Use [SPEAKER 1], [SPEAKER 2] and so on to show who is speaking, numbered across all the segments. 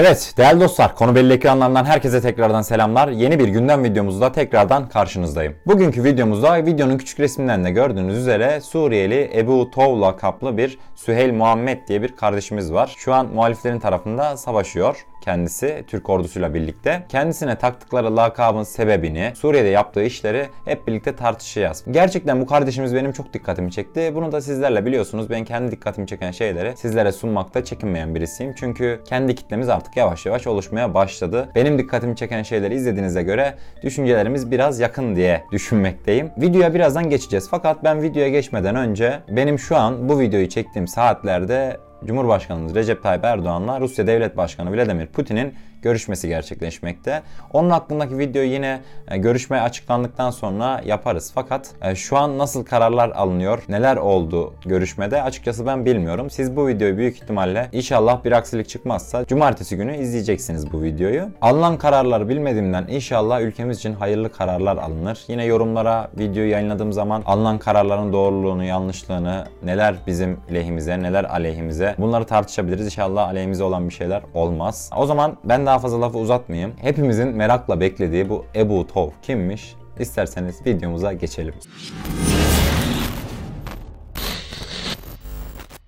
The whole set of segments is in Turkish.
[SPEAKER 1] Evet değerli dostlar konu belli ekranlarından herkese tekrardan selamlar. Yeni bir gündem videomuzda tekrardan karşınızdayım. Bugünkü videomuzda videonun küçük resminden de gördüğünüz üzere Suriyeli Ebu Tovla kaplı bir Süheyl Muhammed diye bir kardeşimiz var. Şu an muhaliflerin tarafında savaşıyor kendisi Türk ordusuyla birlikte. Kendisine taktıkları lakabın sebebini, Suriye'de yaptığı işleri hep birlikte tartışacağız. Gerçekten bu kardeşimiz benim çok dikkatimi çekti. Bunu da sizlerle biliyorsunuz. Ben kendi dikkatimi çeken şeyleri sizlere sunmakta çekinmeyen birisiyim. Çünkü kendi kitlemiz artık yavaş yavaş oluşmaya başladı. Benim dikkatimi çeken şeyleri izlediğinize göre düşüncelerimiz biraz yakın diye düşünmekteyim. Videoya birazdan geçeceğiz. Fakat ben videoya geçmeden önce benim şu an bu videoyu çektiğim saatlerde Cumhurbaşkanımız Recep Tayyip Erdoğan'la Rusya Devlet Başkanı Vladimir Putin'in görüşmesi gerçekleşmekte. Onun hakkındaki videoyu yine e, görüşme açıklandıktan sonra yaparız. Fakat e, şu an nasıl kararlar alınıyor, neler oldu görüşmede açıkçası ben bilmiyorum. Siz bu videoyu büyük ihtimalle inşallah bir aksilik çıkmazsa cumartesi günü izleyeceksiniz bu videoyu. Alınan kararları bilmediğimden inşallah ülkemiz için hayırlı kararlar alınır. Yine yorumlara videoyu yayınladığım zaman alınan kararların doğruluğunu, yanlışlığını, neler bizim lehimize, neler aleyhimize bunları tartışabiliriz. İnşallah aleyhimize olan bir şeyler olmaz. O zaman ben daha fazla lafı uzatmayayım. Hepimizin merakla beklediği bu Ebu Tov kimmiş? İsterseniz videomuza geçelim.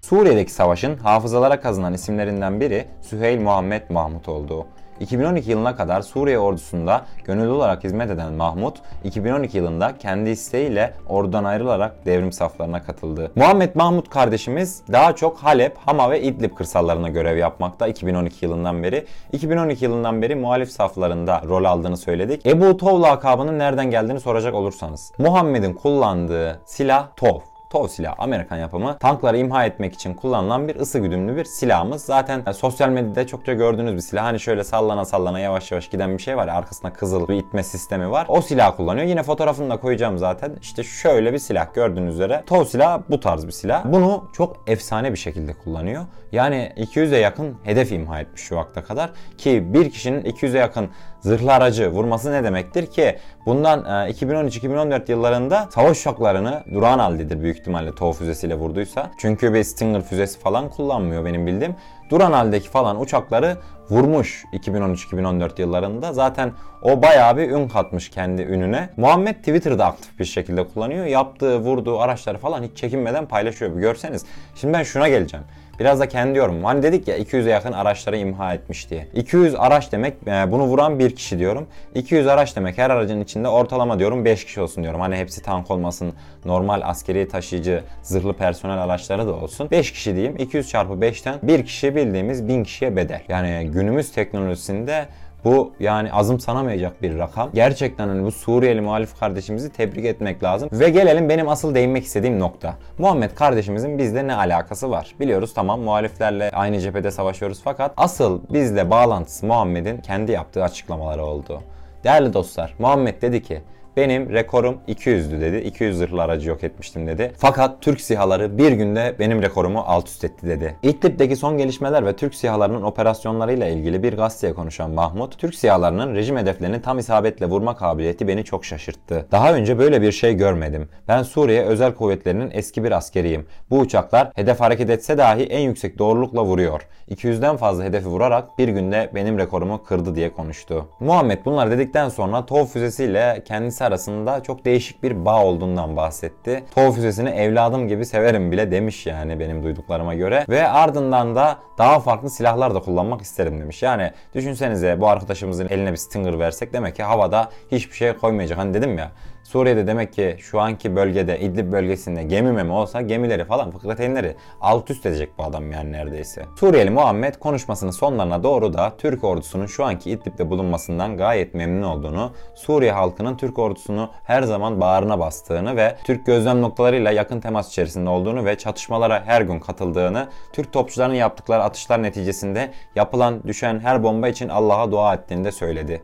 [SPEAKER 1] Suriye'deki savaşın hafızalara kazınan isimlerinden biri Süheyl Muhammed Mahmut oldu. 2012 yılına kadar Suriye ordusunda gönüllü olarak hizmet eden Mahmut, 2012 yılında kendi isteğiyle ordudan ayrılarak devrim saflarına katıldı. Muhammed Mahmut kardeşimiz daha çok Halep, Hama ve İdlib kırsallarına görev yapmakta 2012 yılından beri. 2012 yılından beri muhalif saflarında rol aldığını söyledik. Ebu Tov lakabının nereden geldiğini soracak olursanız. Muhammed'in kullandığı silah Tov. TOW silahı Amerikan yapımı tankları imha etmek için kullanılan bir ısı güdümlü bir silahımız. Zaten yani sosyal medyada çokça gördüğünüz bir silah. Hani şöyle sallana sallana yavaş yavaş giden bir şey var arkasında kızıl bir itme sistemi var. O silah kullanıyor. Yine fotoğrafını da koyacağım zaten. İşte şöyle bir silah gördüğünüz üzere. TOW silahı bu tarz bir silah. Bunu çok efsane bir şekilde kullanıyor. Yani 200'e yakın hedef imha etmiş şu vakte kadar. Ki bir kişinin 200'e yakın zırhlı aracı vurması ne demektir ki? Bundan 2013-2014 e, yıllarında savaş uçaklarını durağan haldedir büyük ihtimalle TOW füzesiyle vurduysa. Çünkü bir Stinger füzesi falan kullanmıyor benim bildiğim. Duran haldeki falan uçakları vurmuş 2013-2014 yıllarında. Zaten o bayağı bir ün katmış kendi ününe. Muhammed Twitter'da aktif bir şekilde kullanıyor. Yaptığı, vurduğu araçları falan hiç çekinmeden paylaşıyor. Bir görseniz. Şimdi ben şuna geleceğim. Biraz da kendi yorumum. Hani dedik ya 200'e yakın araçları imha etmiş diye. 200 araç demek e, bunu vuran bir kişi diyorum. 200 araç demek her aracın içinde ortalama diyorum 5 kişi olsun diyorum. Hani hepsi tank olmasın. Normal askeri taşıyıcı zırhlı personel araçları da olsun. 5 kişi diyeyim. 200 çarpı 5'ten bir kişi bildiğimiz 1000 kişiye bedel. Yani günümüz teknolojisinde bu yani azım sanamayacak bir rakam. Gerçekten hani bu Suriyeli muhalif kardeşimizi tebrik etmek lazım. Ve gelelim benim asıl değinmek istediğim nokta. Muhammed kardeşimizin bizle ne alakası var? Biliyoruz tamam muhaliflerle aynı cephede savaşıyoruz fakat asıl bizle bağlantısı Muhammed'in kendi yaptığı açıklamaları oldu. Değerli dostlar Muhammed dedi ki benim rekorum 200'dü dedi. 200 zırhlı aracı yok etmiştim dedi. Fakat Türk sihaları bir günde benim rekorumu alt üst etti dedi. İdlib'deki son gelişmeler ve Türk sihalarının operasyonlarıyla ilgili bir gazeteye konuşan Mahmut, Türk sihalarının rejim hedeflerini tam isabetle vurma kabiliyeti beni çok şaşırttı. Daha önce böyle bir şey görmedim. Ben Suriye Özel Kuvvetleri'nin eski bir askeriyim. Bu uçaklar hedef hareket etse dahi en yüksek doğrulukla vuruyor. 200'den fazla hedefi vurarak bir günde benim rekorumu kırdı diye konuştu. Muhammed bunlar dedikten sonra TOW füzesiyle kendisi arasında çok değişik bir bağ olduğundan bahsetti. TOW füzesini evladım gibi severim bile demiş yani benim duyduklarıma göre. Ve ardından da daha farklı silahlar da kullanmak isterim demiş. Yani düşünsenize bu arkadaşımızın eline bir Stinger versek demek ki havada hiçbir şey koymayacak. Hani dedim ya Suriye'de demek ki şu anki bölgede İdlib bölgesinde gemi memi olsa gemileri falan fıkrateynleri alt üst edecek bu adam yani neredeyse. Suriyeli Muhammed konuşmasının sonlarına doğru da Türk ordusunun şu anki İdlib'de bulunmasından gayet memnun olduğunu, Suriye halkının Türk ordusunu her zaman bağrına bastığını ve Türk gözlem noktalarıyla yakın temas içerisinde olduğunu ve çatışmalara her gün katıldığını, Türk topçuların yaptıkları atışlar neticesinde yapılan düşen her bomba için Allah'a dua ettiğini de söyledi.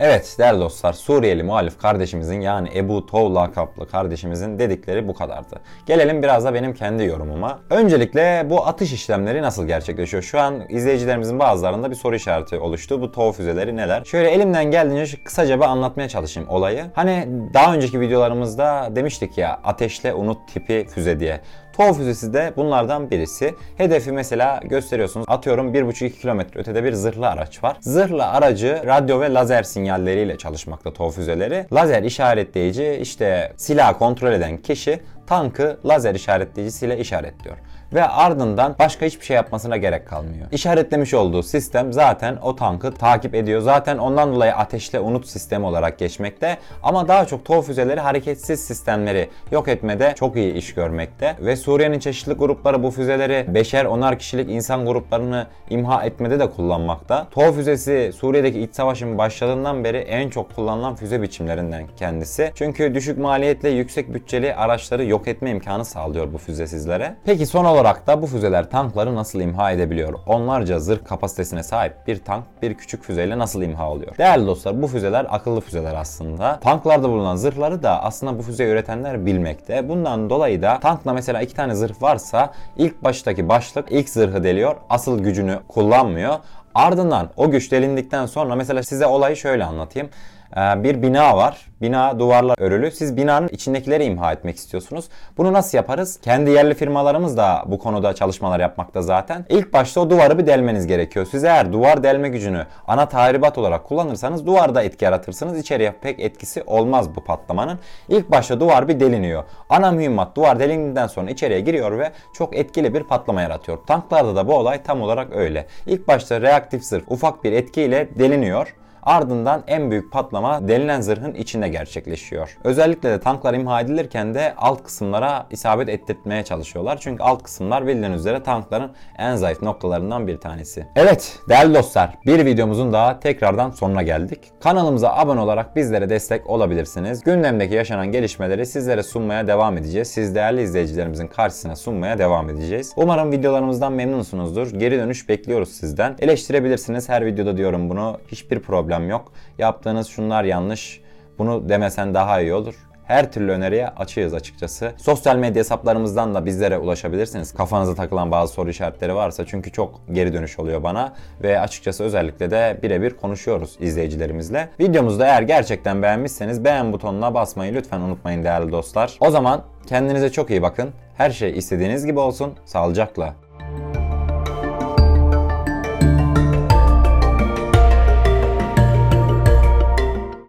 [SPEAKER 1] Evet değerli dostlar Suriyeli muhalif kardeşimizin yani Ebu Tov lakaplı kardeşimizin dedikleri bu kadardı. Gelelim biraz da benim kendi yorumuma. Öncelikle bu atış işlemleri nasıl gerçekleşiyor? Şu an izleyicilerimizin bazılarında bir soru işareti oluştu. Bu Tov füzeleri neler? Şöyle elimden geldiğince kısaca bir anlatmaya çalışayım olayı. Hani daha önceki videolarımızda demiştik ya ateşle unut tipi füze diye. TOW füzesi de bunlardan birisi. Hedefi mesela gösteriyorsunuz. Atıyorum 1,5-2 kilometre ötede bir zırhlı araç var. Zırhlı aracı radyo ve lazer sinyalleriyle çalışmakta TOW füzeleri. Lazer işaretleyici işte silah kontrol eden kişi tankı lazer işaretleyicisiyle işaretliyor ve ardından başka hiçbir şey yapmasına gerek kalmıyor. İşaretlemiş olduğu sistem zaten o tankı takip ediyor. Zaten ondan dolayı ateşle unut sistemi olarak geçmekte. Ama daha çok TOW füzeleri hareketsiz sistemleri yok etmede çok iyi iş görmekte. Ve Suriye'nin çeşitli grupları bu füzeleri beşer onar kişilik insan gruplarını imha etmede de kullanmakta. TOW füzesi Suriye'deki iç savaşın başladığından beri en çok kullanılan füze biçimlerinden kendisi. Çünkü düşük maliyetle yüksek bütçeli araçları yok etme imkanı sağlıyor bu füze sizlere. Peki son olarak da bu füzeler tankları nasıl imha edebiliyor? Onlarca zırh kapasitesine sahip bir tank bir küçük füzeyle nasıl imha oluyor? Değerli dostlar bu füzeler akıllı füzeler aslında. Tanklarda bulunan zırhları da aslında bu füze üretenler bilmekte. Bundan dolayı da tankla mesela iki tane zırh varsa ilk baştaki başlık ilk zırhı deliyor. Asıl gücünü kullanmıyor. Ardından o güç delindikten sonra mesela size olayı şöyle anlatayım. Ee, Bir bina var. Bina duvarla örülü. Siz binanın içindekileri imha etmek istiyorsunuz. Bunu nasıl yaparız? Kendi yerli firmalarımız da bu konuda çalışmalar yapmakta zaten. İlk başta o duvarı bir delmeniz gerekiyor. Siz eğer duvar delme gücünü ana tahribat olarak kullanırsanız duvarda etki yaratırsınız. İçeriye pek etkisi olmaz bu patlamanın. İlk başta duvar bir deliniyor. Ana mühimmat duvar delindikten sonra içeriye giriyor ve çok etkili bir patlama yaratıyor. Tanklarda da bu olay tam olarak öyle. İlk başta reaktif zırh ufak bir etkiyle deliniyor. Ardından en büyük patlama delinen zırhın içinde gerçekleşiyor. Özellikle de tanklar imha edilirken de alt kısımlara isabet ettirtmeye çalışıyorlar. Çünkü alt kısımlar bildiğiniz üzere tankların en zayıf noktalarından bir tanesi. Evet değerli dostlar bir videomuzun daha tekrardan sonuna geldik. Kanalımıza abone olarak bizlere destek olabilirsiniz. Gündemdeki yaşanan gelişmeleri sizlere sunmaya devam edeceğiz. Siz değerli izleyicilerimizin karşısına sunmaya devam edeceğiz. Umarım videolarımızdan memnunsunuzdur. Geri dönüş bekliyoruz sizden. Eleştirebilirsiniz her videoda diyorum bunu. Hiçbir problem yok. Yaptığınız şunlar yanlış. Bunu demesen daha iyi olur. Her türlü öneriye açığız açıkçası. Sosyal medya hesaplarımızdan da bizlere ulaşabilirsiniz. Kafanıza takılan bazı soru işaretleri varsa çünkü çok geri dönüş oluyor bana ve açıkçası özellikle de birebir konuşuyoruz izleyicilerimizle. Videomuzu da eğer gerçekten beğenmişseniz beğen butonuna basmayı lütfen unutmayın değerli dostlar. O zaman kendinize çok iyi bakın. Her şey istediğiniz gibi olsun. Sağlıcakla.